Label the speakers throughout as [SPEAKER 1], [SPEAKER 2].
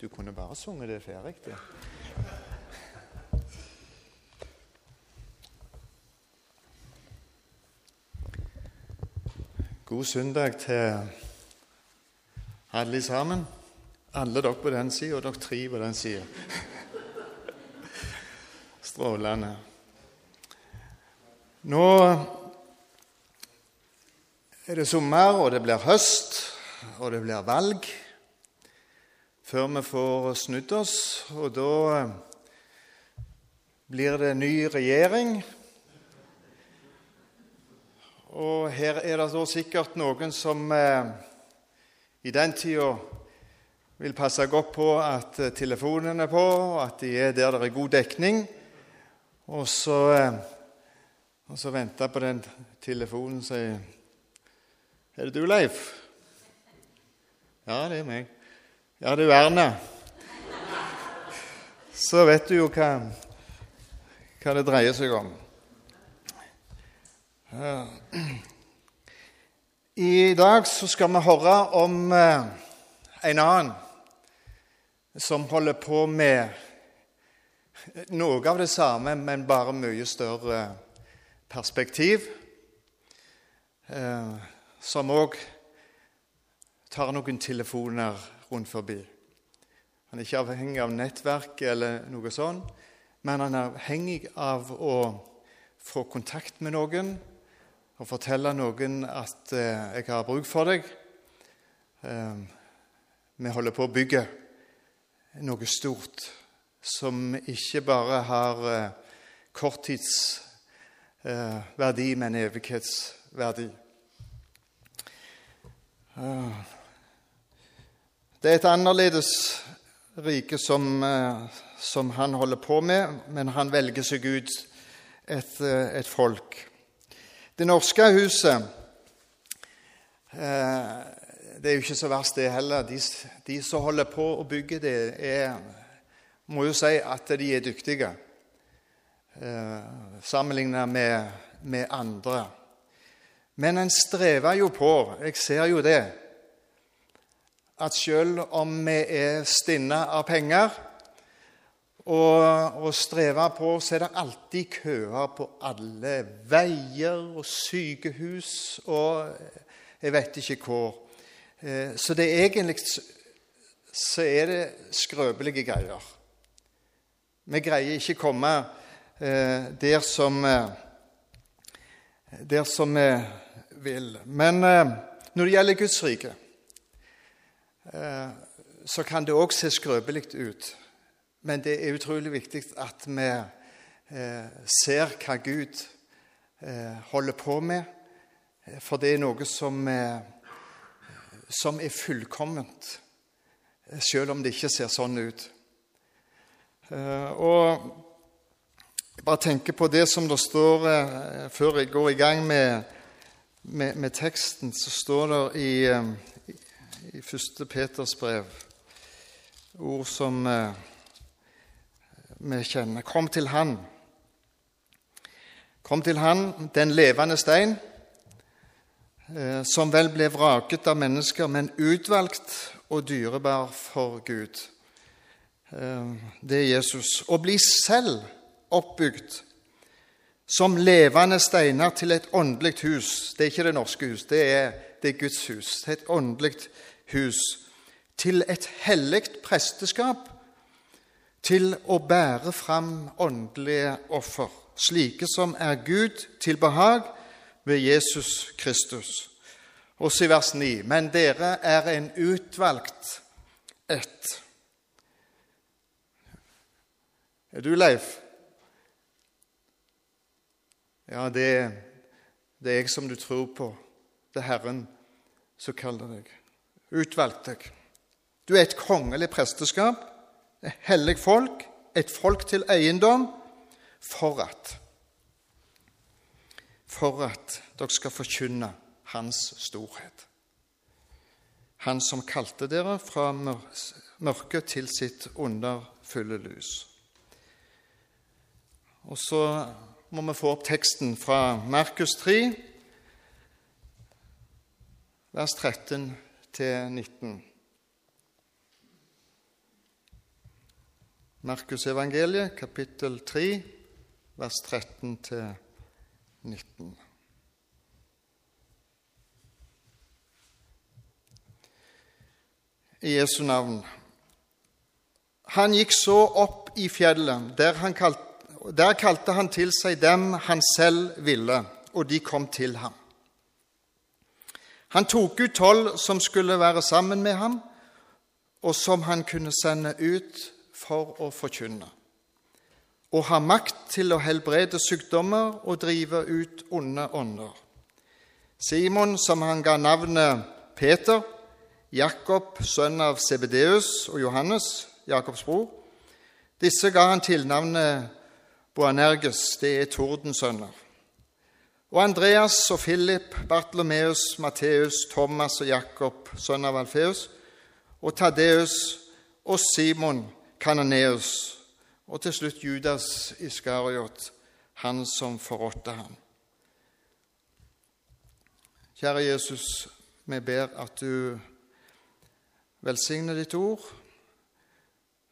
[SPEAKER 1] Du kunne bare sunget det ferdig. det. God søndag til alle sammen. Alle dere på den sida, og dere tre på den sida. Strålende. Nå er det sommer, og det blir høst, og det blir valg før vi får snudd oss. Og da blir det ny regjering. Og her er det da sikkert noen som eh, i den tida vil passe godt på at eh, telefonen er på, og at de er der det er god dekning. Og så, eh, og så vente på den telefonen og sier Er det du, Leif? Ja, det er meg. Ja, er Erne. Så vet du jo hva, hva det dreier seg om. I dag så skal vi høre om eh, en annen som holder på med noe av det samme, men bare mye større perspektiv. Eh, som òg tar noen telefoner rundt forbi. Han er ikke avhengig av nettverk eller noe sånt, men han er avhengig av å få kontakt med noen og fortelle noen at eh, 'jeg har bruk for deg'. Eh, vi holder på å bygge noe stort som ikke bare har eh, korttidsverdi, men evighetsverdi. Det er et annerledes rike som, som han holder på med, men han velger seg ut et, et folk. Det norske huset eh, Det er jo ikke så verst, det heller. De, de som holder på å bygge det, er, må jo si at de er dyktige eh, sammenlignet med, med andre. Men en strever jo på, jeg ser jo det, at selv om vi er stinne av penger og, og strever på, så er det alltid køer på alle veier og sykehus og jeg vet ikke hvor. Eh, så det er egentlig så er det skrøpelige greier. Vi greier ikke å komme eh, der som eh, der som vi vil. Men når det gjelder Guds rike, så kan det òg se skrøpelig ut. Men det er utrolig viktig at vi eh, ser hva Gud eh, holder på med, for det er noe som, eh, som er fullkomment, selv om det ikke ser sånn ut. Og jeg bare tenker på det som det står Før jeg går i gang med, med, med teksten, så står det i, i 1. Peters brev ord som vi kjenner. Kom til Han. Kom til Han, den levende stein, eh, som vel ble vraket av mennesker, men utvalgt og dyrebar for Gud. Eh, det er Jesus. Og bli selv oppbygd som levende steiner til et åndelig hus. Det er ikke det norske hus, det er, det er Guds hus. Et åndelig hus. Til et hellig presteskap til å bære fram åndelige offer, slike som er Gud til behag ved Jesus Kristus. Og så i vers 9.: Men dere er en utvalgt ett. Er du Leif? Ja, det, det er jeg som du tror på. Det er Herren som kaller deg. Utvalgt deg. Du er et kongelig presteskap et hellig folk, et folk til eiendom, for at For at dere skal forkynne Hans storhet. Han som kalte dere fra mørket til sitt underfulle lys. Og så må vi få opp teksten fra Markus 3, vers 13 til 19. Markus evangeliet, kapittel 3, vers 13-19. I Jesu navn. Han gikk så opp i fjellet. Der, kalte, der kalte han til seg dem han selv ville, og de kom til ham. Han tok ut tolv som skulle være sammen med ham, og som han kunne sende ut for å forkynne. Og ha makt til å helbrede sykdommer og drive ut onde ånder. Simon, som han ga navnet Peter, Jakob, sønn av Sebedeus, og Johannes, Jakobs bror. Disse ga han tilnavnet Boanerges, det er tordensønner. Og Andreas og Philip, Bartlomeus, Matteus, Thomas og Jakob, sønn av Alfeus, og Tadeus og Simon, Kananeus, og til slutt Judas Iskariot, han som forrådte ham. Kjære Jesus, vi ber at du velsigner ditt ord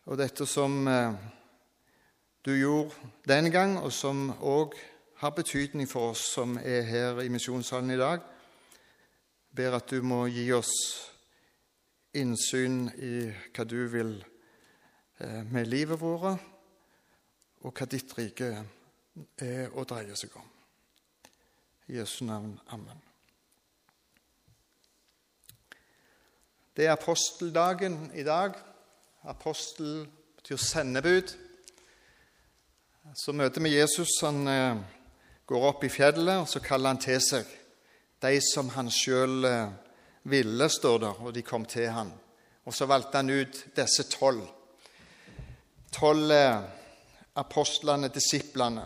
[SPEAKER 1] og dette som eh, du gjorde den gang, og som òg har betydning for oss som er her i misjonssalen i dag. ber at du må gi oss innsyn i hva du vil Eh, med livet vårt, og hva ditt rike er å dreie seg om. I Jesu navn. Amen. Det er aposteldagen i dag. Apostel betyr sendebud. Så møter vi Jesus. Han eh, går opp i fjellet, og så kaller han til seg de som han sjøl eh, ville, står der, og de kom til han. Og så valgte han ut disse tolv tolv eh, apostlene, disiplene.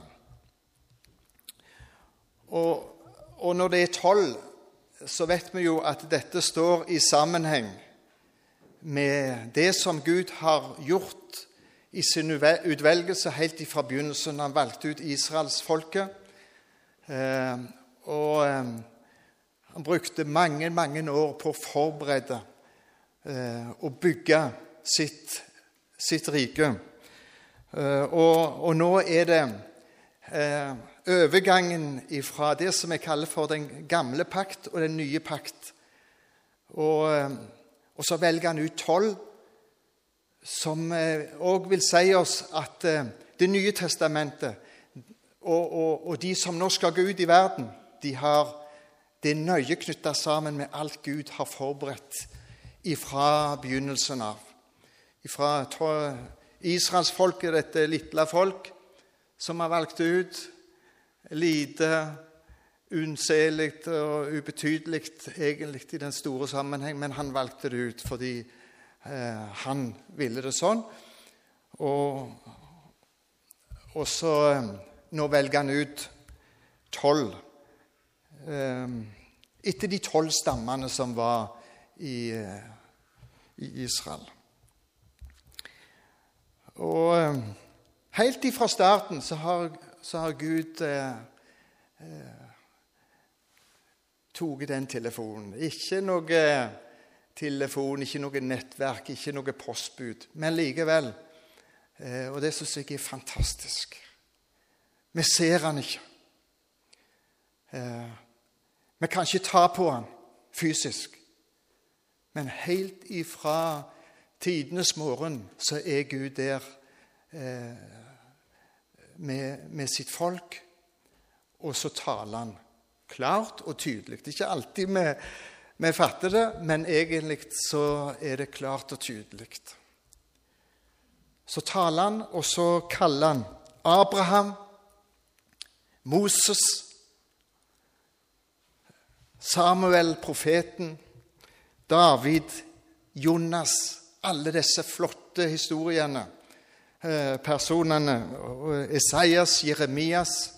[SPEAKER 1] Og, og, når det er tolv, så vet vi jo at dette står i sammenheng med det som Gud har gjort i sin utvelgelse helt fra begynnelsen. Han valgte ut israelsfolket. Eh, og eh, han brukte mange, mange år på å forberede eh, og bygge sitt, sitt rike. Og, og, nå er det overgangen fra det som jeg kaller for den gamle pakt og den nye pakt. Og, og så velger han ut tolv, som òg vil si oss at Det nye testamentet og, og, og, de som nå skal gå ut i verden, de har det nøye knytta sammen med alt Gud har forberedt ifra begynnelsen av. Ifra Israelsfolket, dette lille folk som har valgt ut lite, unnselig og ubetydelig egentlig i den store sammenheng, men han valgte det ut fordi eh, han ville det sånn. Og, og så eh, Nå velger han ut tolv. Eh, etter de tolv stammene som var i, eh, i Israel. Og eh, helt ifra starten så har, så har Gud eh, eh, tatt den telefonen. Ikke noe telefon, ikke noe nettverk, ikke noe postbud. Men likevel. Eh, og det syns jeg er fantastisk. Vi ser han ikke. Eh, vi kan ikke ta på han fysisk. Men helt ifra tidenes morgen så er Gud der eh, med, med, sitt folk, og så taler han klart og tydelig. Det er ikke alltid vi, vi fatter det, men egentlig så er det klart og tydelig. Så taler han, og så kaller han Abraham, Moses, Samuel, profeten, David, Jonas alle disse flotte historiene, eh, personene. Esaias, Jeremias.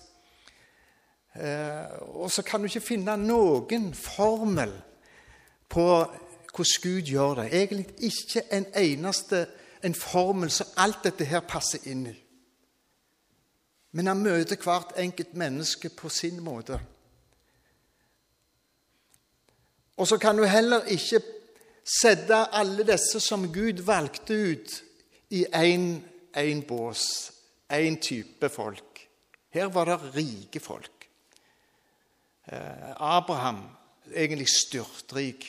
[SPEAKER 1] Eh, og så kan du ikke finne noen formel på hvordan Gud gjør det. Egentlig ikke en eneste en formel som alt dette her passer inn i. Men han møter hvert enkelt menneske på sin måte. Og så kan du heller ikke sette alle disse som Gud valgte ut, i én bås, én type folk. Her var det rike folk. Eh, Abraham, egentlig styrtrik,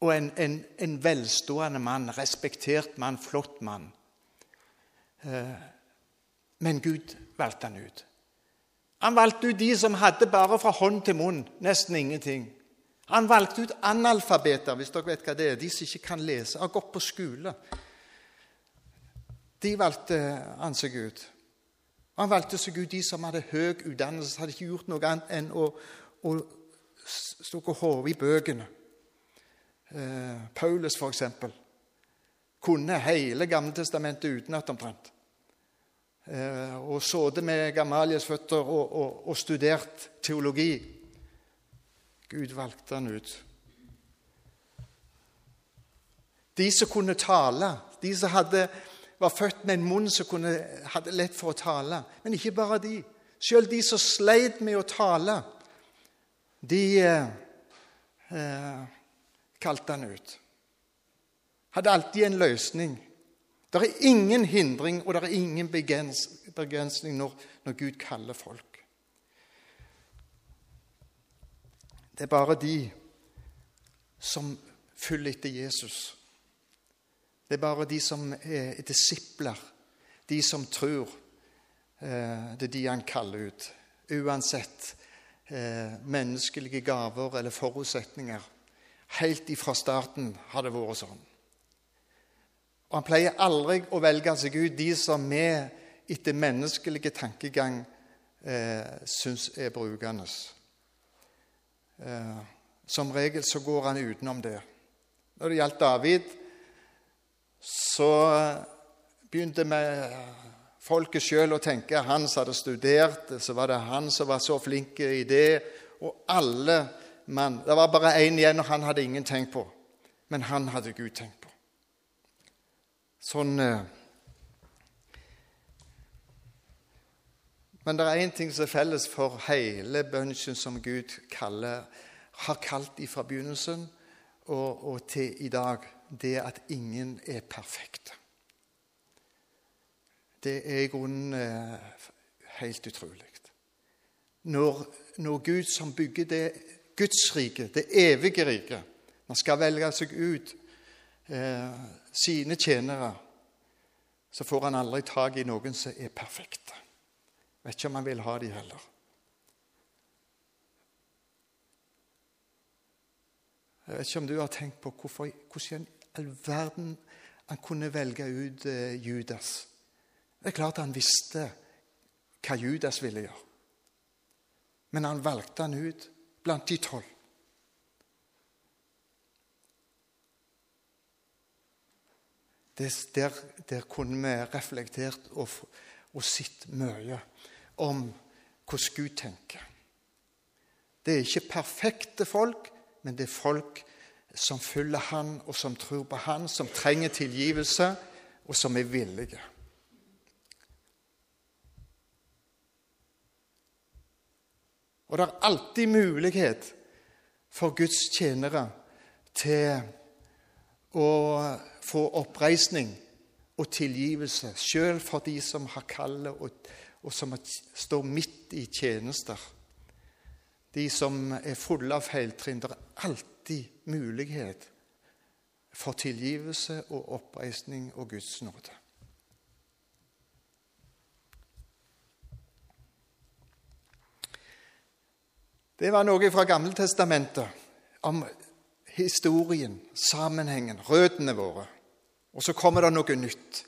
[SPEAKER 1] og en, en, en velstående mann, respektert mann, flott mann. Eh, men Gud valgte han ut. Han valgte ut de som hadde bare fra hånd til munn, nesten ingenting. Han valgte ut analfabeter, hvis dere vet hva det er, de som ikke kan lese, har gått på skole. De valgte han seg ut. Han valgte seg ut de som hadde høy utdannelse, hadde ikke gjort noe annet enn å, å stukke hodet i bøkene. Eh, Paulus, eksempel, kunne hele Gammeltestamentet utenat omtrent. Eh, og sittet med Gamalias føtter og, og, og, studert teologi. Gud valgte han ut. De som kunne tale, de som hadde, var født med en munn som kunne, hadde lett for å tale. Men ikke bare de. Selv de som sleit med å tale, de eh, eh kalte han ut. Hadde alltid en løsning. Det er ingen hindring og det er ingen begrensning når, når Gud kaller folk. Det er bare de som følger etter Jesus. Det er bare de som er disipler, de som tror. Eh, det er de han kaller ut. Uansett eh, menneskelige gaver eller forutsetninger. Helt ifra starten har det vært sånn. Og han pleier aldri å velge seg ut de som vi etter menneskelige tankegang eh, syns er brukende. Eh, som regel så går han utenom det. Når det gjaldt David, så begynte vi folket sjøl å tenke han som hadde studert, så var det han som var så flink i det. Og alle mann Det var bare én igjen, og han hadde ingen tenkt på. Men han hadde Gud tenkt på sånn eh, Men det er én ting som er felles for hele bunchen som Gud kaller, har kalt fra begynnelsen og, og, til i dag. Det at ingen er perfekte. Det er i grunnen eh, helt utrolig. Når, når, Gud som bygger det Guds rike, det evige riket, man skal velge seg ut eh, sine tjenere, så får han aldri tak i noen som er perfekte. Vet ikke om han vil ha de heller. Jeg vet ikke om du har tenkt på hvorfor, hvordan i all verden han kunne velge ut eh, Judas. Det er klart han visste hva Judas ville gjøre. Men han valgte han ut blant de tolv. Det, der, der, kunne vi reflektert og, og sett mye om hvordan Gud tenker. Det er ikke perfekte folk, men det er folk som følger Han, og som tror på Han, som trenger tilgivelse, og som er villige. Og det er alltid mulighet for Guds tjenere til å få oppreisning og tilgivelse, sjøl for de som har kallet og, og som står midt i tjenester. De som er fulle av feiltrinn. Det er alltid mulighet for tilgivelse og oppreisning og Guds nåde. Det var noe fra Gammeltestamentet om historien, sammenhengen, røttene våre. Og så kommer det noe nytt.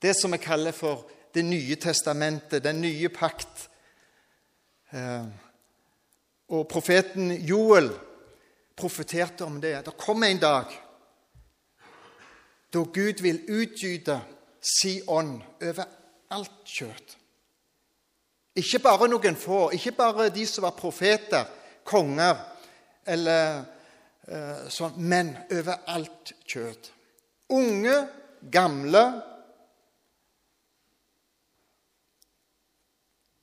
[SPEAKER 1] Det som vi kaller for Det nye testamentet, den nye pakt. Eh, og profeten Joel profeterte om det. Det kommer en dag da Gud vil utgyte si ånd over alt kjøtt. Ikke bare noen få, ikke bare de som var profeter, konger eller sånn, men over alt kjøtt. Unge, gamle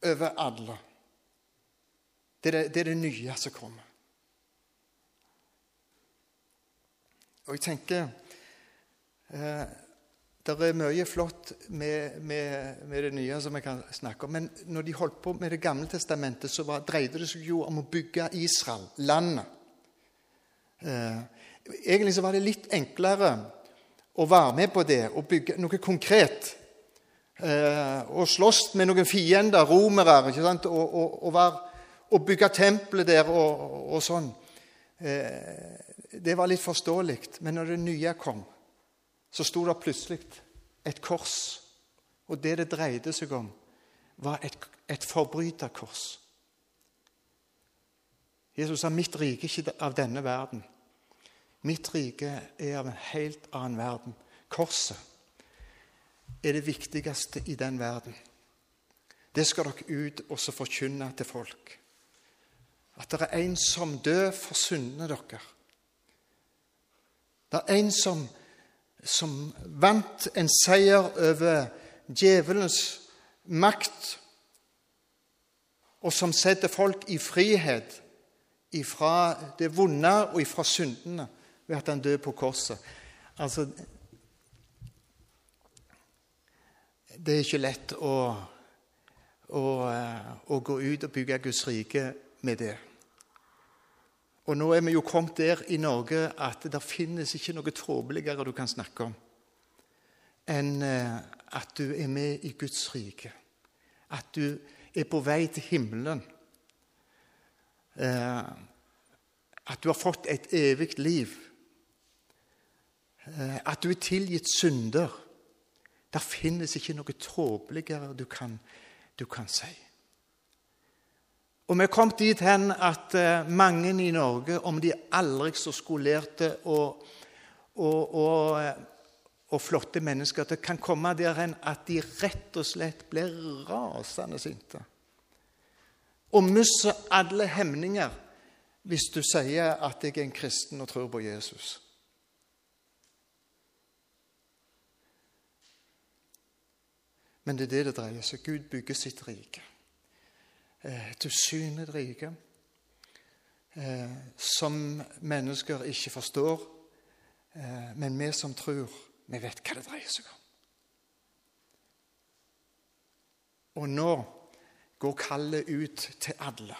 [SPEAKER 1] Over alle. Det er det, det er det, nye som kommer. Og jeg tenker eh, det er mye flott med, med, med, det nye som vi kan snakke om. Men når de holdt på med Det gamle testamentet, så var, dreide det seg jo om å bygge Israel, landet. Eh, egentlig så var det litt enklere å være med på det og bygge noe konkret. Eh, og slåss med noen fiender, romere, ikke sant? Og, og, og, være, og bygge tempelet der og, og sånn. Eh, det var litt forståelig. Men når det nye kom så sto det plutselig et kors. Og det det dreide seg om, var et, et forbryterkors. Jesus sa 'Mitt rike er ikke av denne verden'. Mitt rike er av en helt annen verden. Korset er det viktigste i den verden. Det skal dere ut og så forkynne til folk. At det er en som dør for syndene dere. Det er en som som vant en seier over djevelens makt, og som setter folk i frihet ifra det vonde og ifra syndene ved at han dør på korset. Altså Det er ikke lett å, å, å gå ut og bygge Guds rike med det. Og nå er vi jo kommet der i Norge at det finnes ikke noe tåpeligere du kan snakke om enn eh, at du er med i Guds rike. At du er på vei til himmelen. Eh, at du har fått et evig liv. Eh, at du er tilgitt synder. Det finnes ikke noe tåpeligere du, du kan si. Og vi er kommet dit hen at eh, mange i Norge, om de aldri så skolerte og, og, og, og flotte mennesker, det kan komme der hen at de rett og slett blir rasende sinte. Og mister alle hemninger hvis du sier at jeg er en kristen og tror på Jesus. Men det er det det dreier seg Gud bygger sitt rike Et usynlig rike, eh, som mennesker ikke forstår. Eh, men vi som tror, vi vet hva det dreier seg om. Og nå går kallet ut til alle.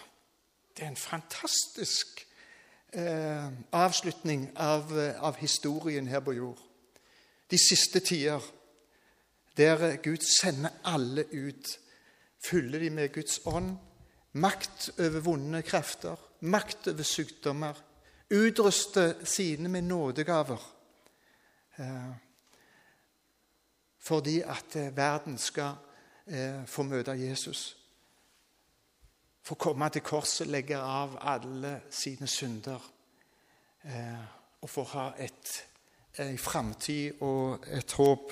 [SPEAKER 1] Det er en fantastisk eh, avslutning av, av, historien her på jord. De siste tider, der Gud sender alle ut. Fyller de med Guds ånd, makt over vonde krefter, makt over sykdommer. Utruste sine med nådegaver. Eh, fordi at eh, verden skal eh, få møte Jesus. Få komme til korset, legge av alle sine synder. Og få ha en framtid og et håp.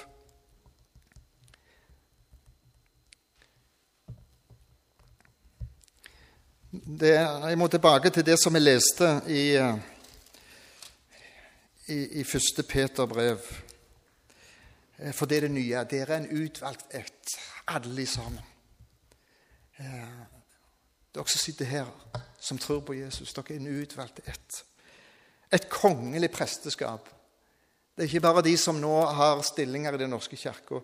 [SPEAKER 1] Det, jeg må tilbake til det som jeg leste i, i, i første Peter brev. Eh, for det er det nye. Dere er en utvalgt ett, alle sammen. Eh, dere som sitter her, som tror på Jesus, dere er en utvalgt ett. Et kongelig presteskap. Det er ikke bare de som nå har stillinger i Den norske kirke,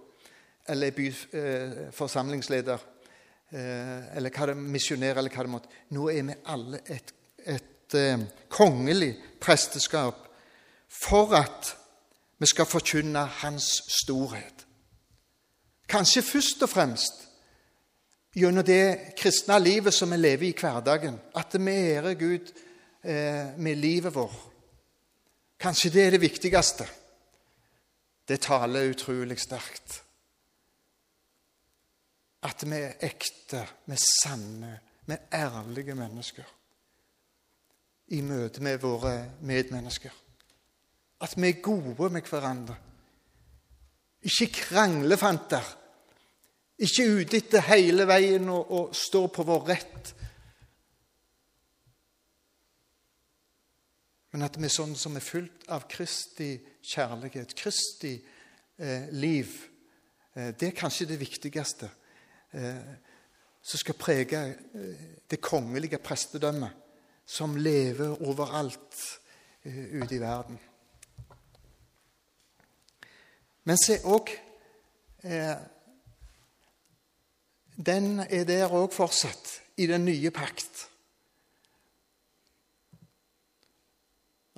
[SPEAKER 1] eller er byforsamlingsleder. Eh, Eh, eller hva det misjonere, eller hva det måtte Nå er vi alle et, et eh, kongelig presteskap for at vi skal forkynne Hans storhet. Kanskje først og fremst gjennom det kristne livet som vi lever i hverdagen. At vi ærer Gud eh, med livet vår. Kanskje det er det viktigste. Det taler utrolig sterkt. At vi er ekte, vi er sanne, vi er ærlige mennesker i møte med våre medmennesker. At vi er gode med hverandre. Ikke kranglefanter. Ikke ute etter hele veien og, og stå på vår rett. Men at vi er sånn som er fullt av Kristi kjærlighet, Kristi eh, liv. Eh, det er kanskje det viktigste. Eh, som skal prege eh, det kongelige prestedømmet, som lever overalt eh, ute i verden. Men se òg eh, Den er der òg fortsatt, i den nye pakt.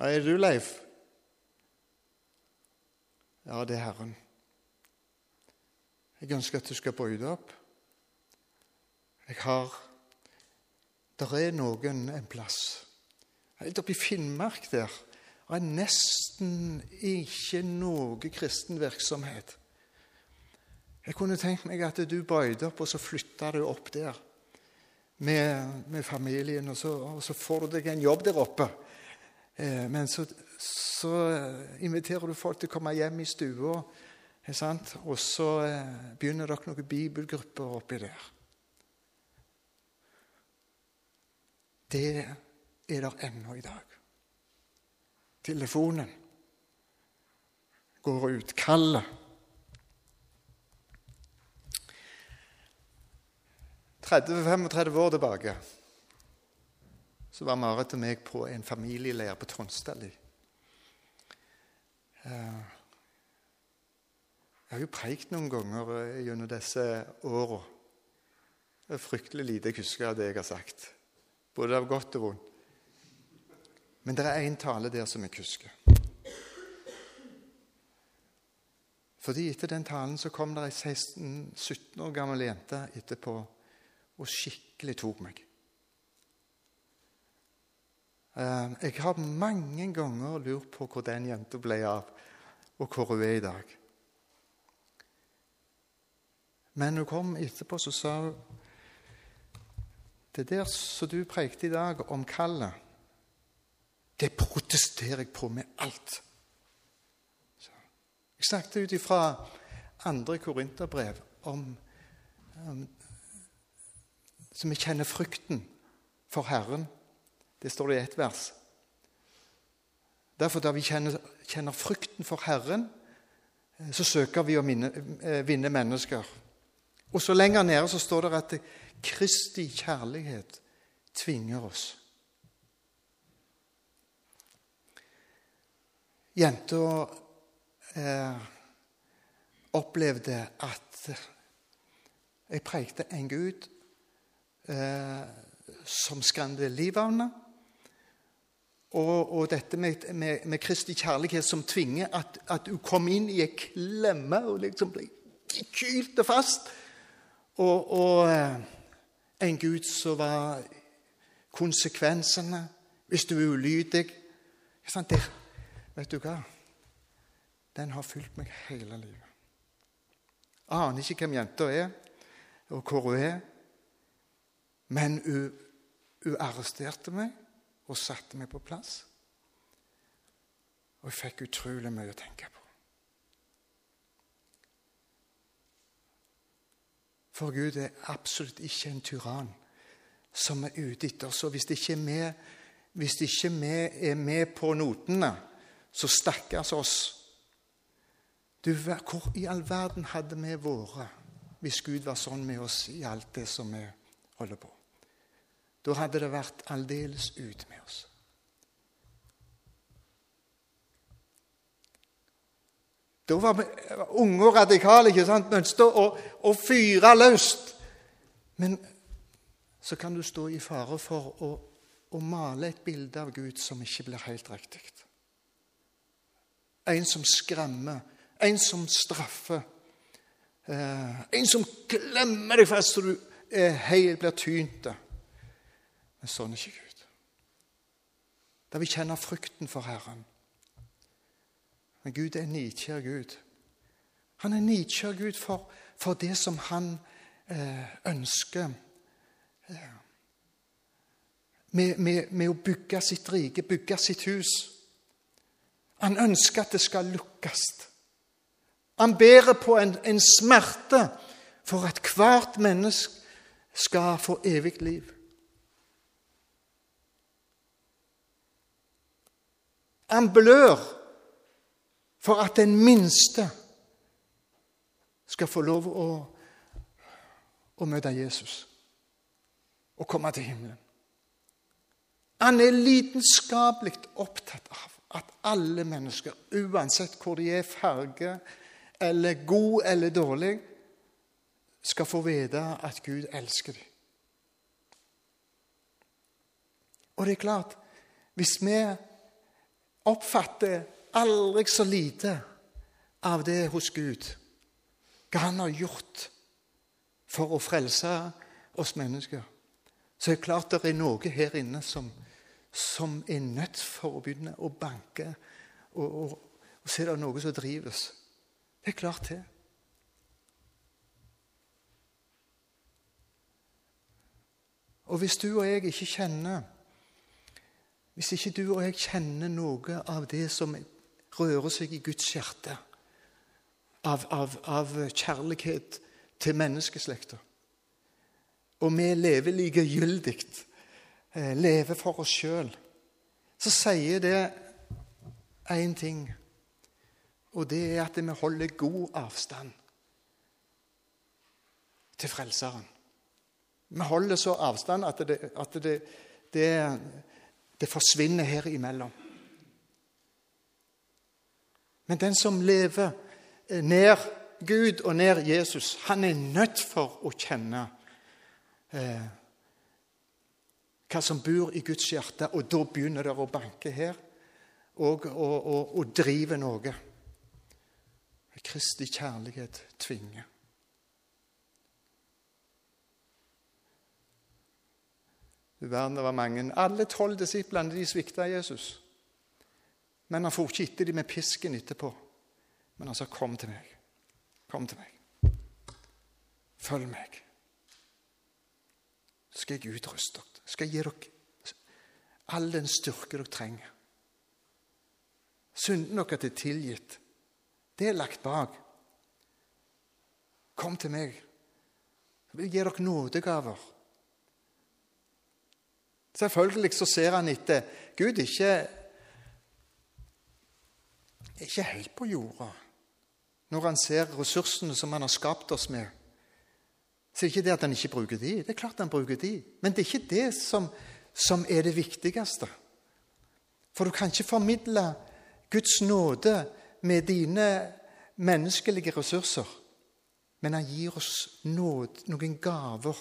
[SPEAKER 1] Er du Leif? Ja, det er Herren. Jeg ønsker at du skal bryte opp. Jeg har Der er noen en plass. Helt oppe i Finnmark der det er nesten ikke noe kristen virksomhet. Jeg kunne tenkt meg at du bøyde opp, og så flytta du opp der med, med familien, og så, og så, får du deg en jobb der oppe. Eh, men så, så, inviterer du folk til å komme hjem i stua, og så eh, begynner dere noen bibelgrupper oppi der. Det er der ennå i dag. Telefonen går ut. Kallet. 30-35 år tilbake så var Marit og meg på en familieleir på Tronsdali. Eh, jeg har jo preikt noen ganger eh, gjennom disse åra. Det er fryktelig lite jeg husker av det jeg har sagt. Både av godt og vondt. Men det er én tale der som jeg husker. Fordi etter den talen så kom det ei 16-17 år gammel jente etterpå og skikkelig tok meg. Eh, jeg har mange ganger lurt på hvor den jenta ble av, og hvor hun er i dag. Men hun kom etterpå så sa hun Det der som du prekte i dag om kallet, det protesterer jeg på med alt. Så. Jeg snakket ut ifra andre korinterbrev om, om så vi kjenner frykten for Herren. Det står det i ett vers. Derfor, da vi kjenner, kjenner frykten for Herren, eh, så søker vi å minne, eh, vinne mennesker. Og så lenger nede så står det at Kristi kjærlighet tvinger oss. Jenta eh, opplevde at jeg prekte en Gud eh, som skremte livet av henne. Og, og, dette med, med, med, Kristi kjærlighet som tvinger at, at hun kom inn i en klemme og liksom ble kylt fast. Og, og eh, en Gud som var konsekvensene hvis du er ulydig. Det, vet du hva? Den har fulgt meg hele livet. Jeg aner ikke hvem jenta er, og hvor hun er. Men hun, hun arresterte meg og satte meg på plass. Og jeg fikk utrolig mye å tenke på. For Gud er absolutt ikke en tyrann som er ute etter oss. Og hvis ikke vi, hvis ikke vi er med på notene, så stakkars oss. Du, hvor i all verden hadde vi vært hvis Gud var sånn med oss i alt det som vi holder på? Da hadde det vært aldeles ute med oss. Da var vi unge og radikale. ikke sant? Mønster og, å fyre løst. Men så kan du stå i fare for å, å male et bilde av Gud som ikke blir helt riktig. En som skremmer, en som straffer. Eh, en som klemmer deg fast så du er helt blir tynt. Men sånn er ikke Gud. Da vi kjenner frykten for Herren. Men Gud er en nidkjær Gud. Han er nidkjær Gud for, for, det som han eh, ønsker eh, med, med, med, å bygge sitt rike, bygge sitt hus. Han ønsker at det skal lukkes. Han bærer på en, en smerte for at hvert menneske skal få evig liv. Han blør for at den minste skal få lov å, å møte Jesus og komme til himmelen. Han er lidenskapelig opptatt av at alle mennesker, uansett hvor de er, farge eller god eller dårlig, skal få vite at Gud elsker dem. Og det er klart, hvis vi oppfatter aldri så lite av det hos Gud, hva han har gjort for å frelse oss mennesker, så er det klart det er noe her inne som, som er nødt for å begynne å banke. Og, og, og så er det noe som drives. Det er klart, det. Og hvis du og jeg ikke kjenner Hvis ikke du og jeg kjenner noe av det som rører seg i Guds hjerte, av, av, av kjærlighet til menneskeslekta, og vi lever likegyldig, eh, lever for oss sjøl, så sier det én ting, og det er at vi holder god avstand til Frelseren. Vi holder så avstand at det, at det, det, det forsvinner her imellom. Men den som lever nær Gud og nær Jesus, han er nødt for å kjenne eh, hva som bor i Guds hjerte. Og da begynner det å banke her og, og, og, og drive noe. Kristi kjærlighet tvinger. Du verden, det var mange. Alle tolv disiplene de svikta Jesus. Men han for ikke etter dem med pisken etterpå. Men han sa, 'Kom til meg. Kom til meg. Følg meg.' Så skal jeg utruste dere. Skal jeg gi dere all den styrke dere trenger. Synden deres er tilgitt. Det er lagt bak. Kom til meg. Jeg vil gi dere nådegaver. Selvfølgelig så ser han etter Gud ikke ikke helt på jorda. Når han ser ressursene som han har skapt oss med, så er det ikke det at han ikke bruker de. Det er klart han bruker de. Men det er ikke det som, som er det viktigste. For du kan ikke formidle Guds nåde med dine menneskelige ressurser. Men han gir oss nåd, noen gaver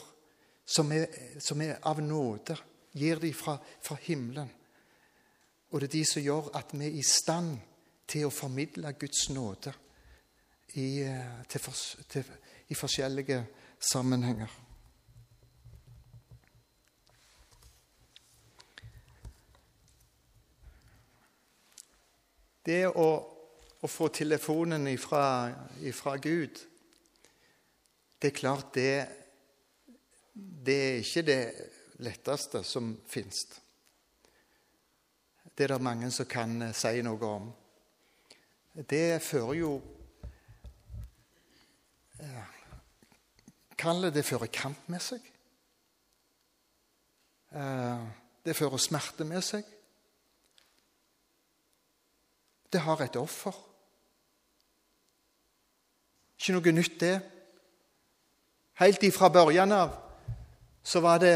[SPEAKER 1] som er, som er av nåde gir de fra, fra himmelen. Og det er de som gjør at vi er i stand til å formidle Guds nåde i, til for, til, i forskjellige sammenhenger. Det å, å få telefonen ifra, Gud, det er klart det, det er ikke det letteste som fins. Det er det mange som kan eh, si noe om. Det fører jo eh, Kall det fører kamp med seg. Eh, det fører smerte med seg. Det har et offer. Ikke noe nytt, det. Helt ifra børjan av så var det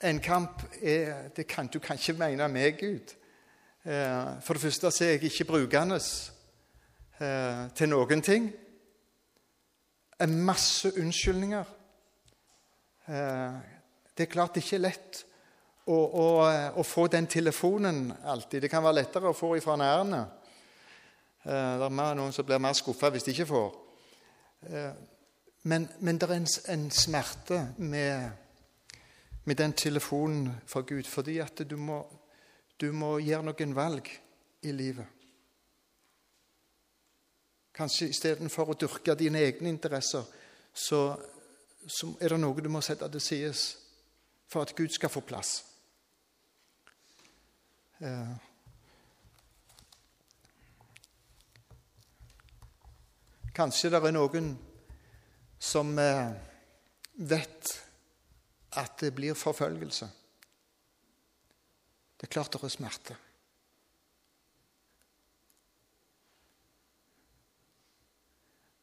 [SPEAKER 1] en kamp er det kan, Du kan ikke mene meg, Gud. Eh, for det første så er jeg ikke brukende eh, til noen ting. En masse unnskyldninger. Eh, det er klart det ikke er lett å, å, å, få den telefonen alltid. Det kan være lettere å få ifra nærene. Det er noen som blir mer skuffa hvis de ikke får. Men, men det er en, en smerte med med den telefonen fra Gud, fordi at du må, du må gjøre noen valg i livet. Kanskje istedenfor å dyrke dine egne interesser, så, så, er det noe du må sette til side for at Gud skal få plass. Eh. Kanskje det er noen som eh, vet at det blir forfølgelse. Det er klart det er smerte.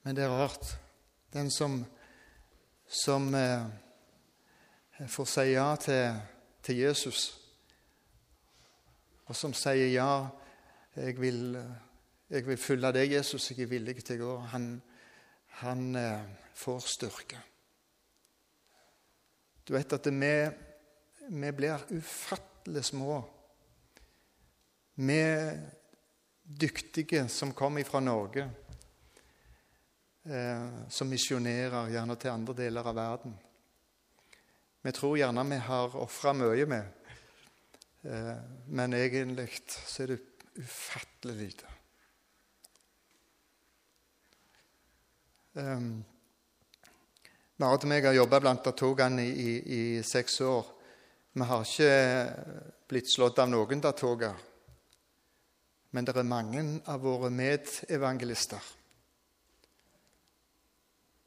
[SPEAKER 1] Men det er rart. Den som, som eh, får si ja til, til, Jesus, og som sier ja, jeg vil, Jeg vil følge deg, Jesus. Jeg er villig til å gå. Han, han eh, får styrke. Du vet at vi, blir ufattelig små. Vi dyktige som kommer fra Norge, eh, som misjonerer gjerne til andre deler av verden. Vi tror gjerne vi har ofra mye med, eh, men egentlig så er det ufattelig lite. Um, Marit og meg har jobba blant datogene i, i, i, seks år. Vi har ikke blitt slått av noen datoger. Men det er mange av våre medevangelister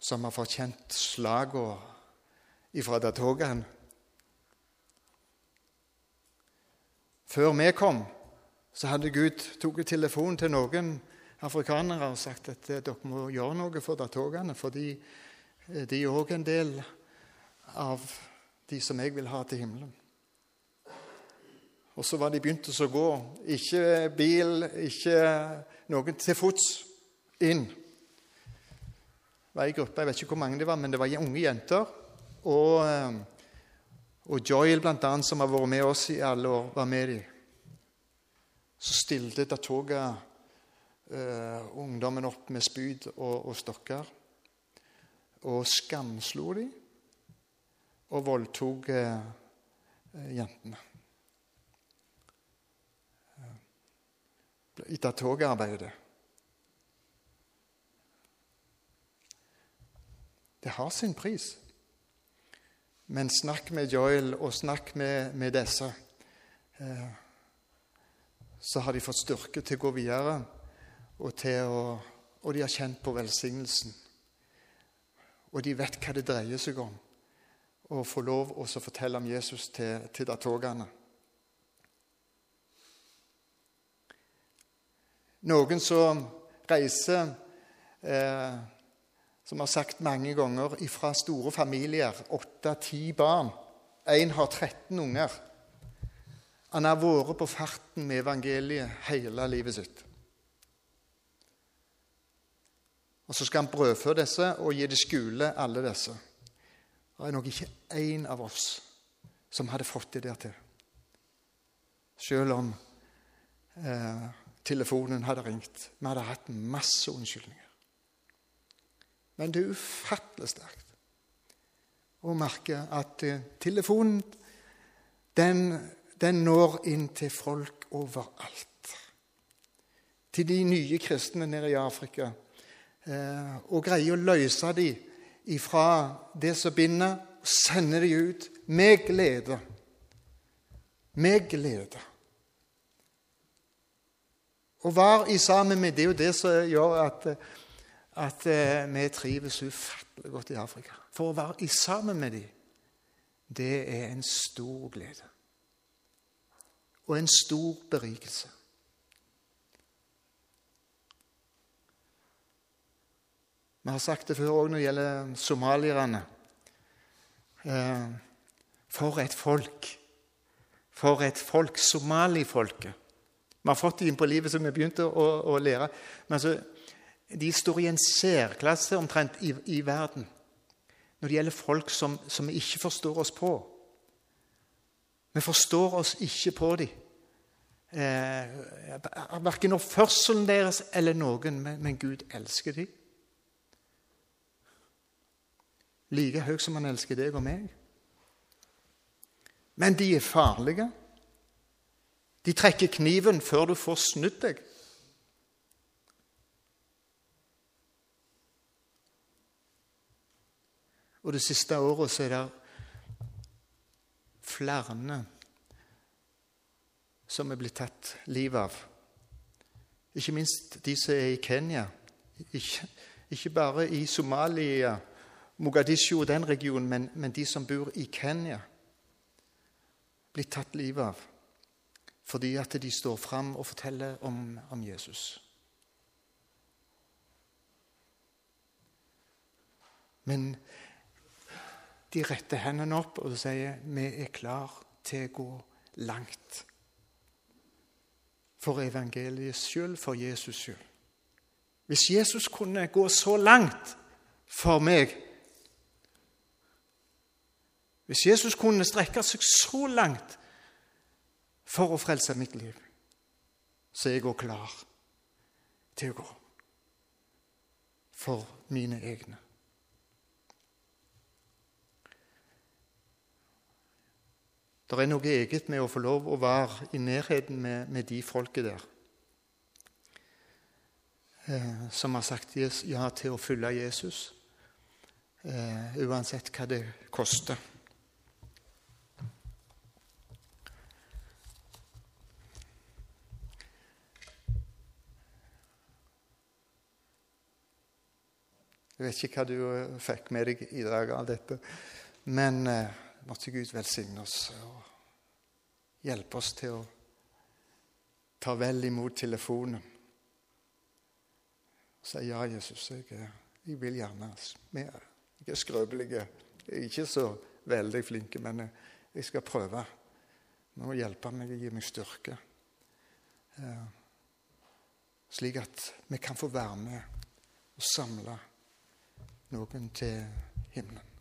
[SPEAKER 1] som har fått kjent slagene ifra datogene. Før vi kom, så hadde Gud tatt telefonen til noen afrikanere og sagt at eh, dere må gjøre noe for datogene, fordi eh, de er òg en del av de som jeg vil ha til himmelen. Og så var de begynt å gå. Ikke bil, ikke noen til fots inn. Var ei gruppe, jeg vet ikke hvor mange det var, men det var unge jenter. Og, eh, og Joyl, blant annet, som har vært med oss i alle år, var med dem. Så stilte Datoga uh, ungdommen opp med spyd og, og stokker. Og skamslo dem og voldtok uh, jentene. Etter togarbeidet. Det har sin pris. Men snakk med Joel, og snakk med, med disse. Eh, så har de fått styrke til å gå videre, og, å, og de har kjent på velsignelsen. Og de vet hva det dreier seg om, å få lov å fortelle om Jesus til, til datogene. Noen som reiser eh, som har sagt mange ganger, fra store familier, åtte-ti barn. Én har 13 unger. Han har vært på farten med evangeliet hele livet sitt. Og Så skal han brødfø disse og gi det skole, alle disse. Det er nok ikke én av oss som hadde fått det der til. Selv om eh, telefonen hadde ringt. Vi hadde hatt masse unnskyldninger. Men det er ufattelig sterkt å merke at eh, telefonen den, den når inn til folk overalt. Til de nye kristne nede i Afrika. Eh, og greier å løse dem ifra det som binder, og sender dem ut med glede. Med glede. Å være i sammen med det er jo det som gjør at at eh, vi trives ufattelig godt i Afrika. For å være i sammen med dem, det er en stor glede. Og en stor berikelse. Vi har sagt det før òg når det gjelder somalierne. Eh, for et folk! For et folk! Somalifolket. Vi har fått dem inn på livet som vi begynte å, å lære. Men altså, de står i en særklasse omtrent i, i verden når det gjelder folk som, som, vi ikke forstår oss på. Vi forstår oss ikke på dem. Eh, verken oppførselen deres eller noen, men, men Gud elsker dem. Like høyt som han elsker deg og meg. Men de er farlige. De trekker kniven før du får snudd deg. Og det siste året så er det flere som er blitt tatt livet av. Ikke minst de som er i Kenya. Ikke, ikke bare i Somalia, Mogadishu og den regionen, men, men de som bor i Kenya. blir tatt livet av fordi at de står fram og forteller om, om Jesus. Men de retter hendene opp og sier vi er klar til å gå langt. For evangeliets skyld, for Jesus skyld. Hvis Jesus kunne gå så langt for meg Hvis Jesus kunne strekke seg så langt for å frelse mitt liv, så er jeg òg klar til å gå for mine egne. Det er noe eget med å få lov å være i nærheten med, med de folket der. Eh, som har sagt ja til å følge Jesus, eh, uansett hva det koster. Jeg vet ikke hva du eh, fikk med deg i dag av dette, men eh, måtte Gud velsigne oss og hjelpe oss til å ta vel imot telefonen. Og si ja, Jesus, jeg, jeg vil gjerne mer. Jeg er skrøpelig. Jeg er ikke så veldig flink, men jeg skal prøve. Nå må hjelpe meg og gi meg styrke. Eh, slik at vi kan få være med og samle noen til himmelen.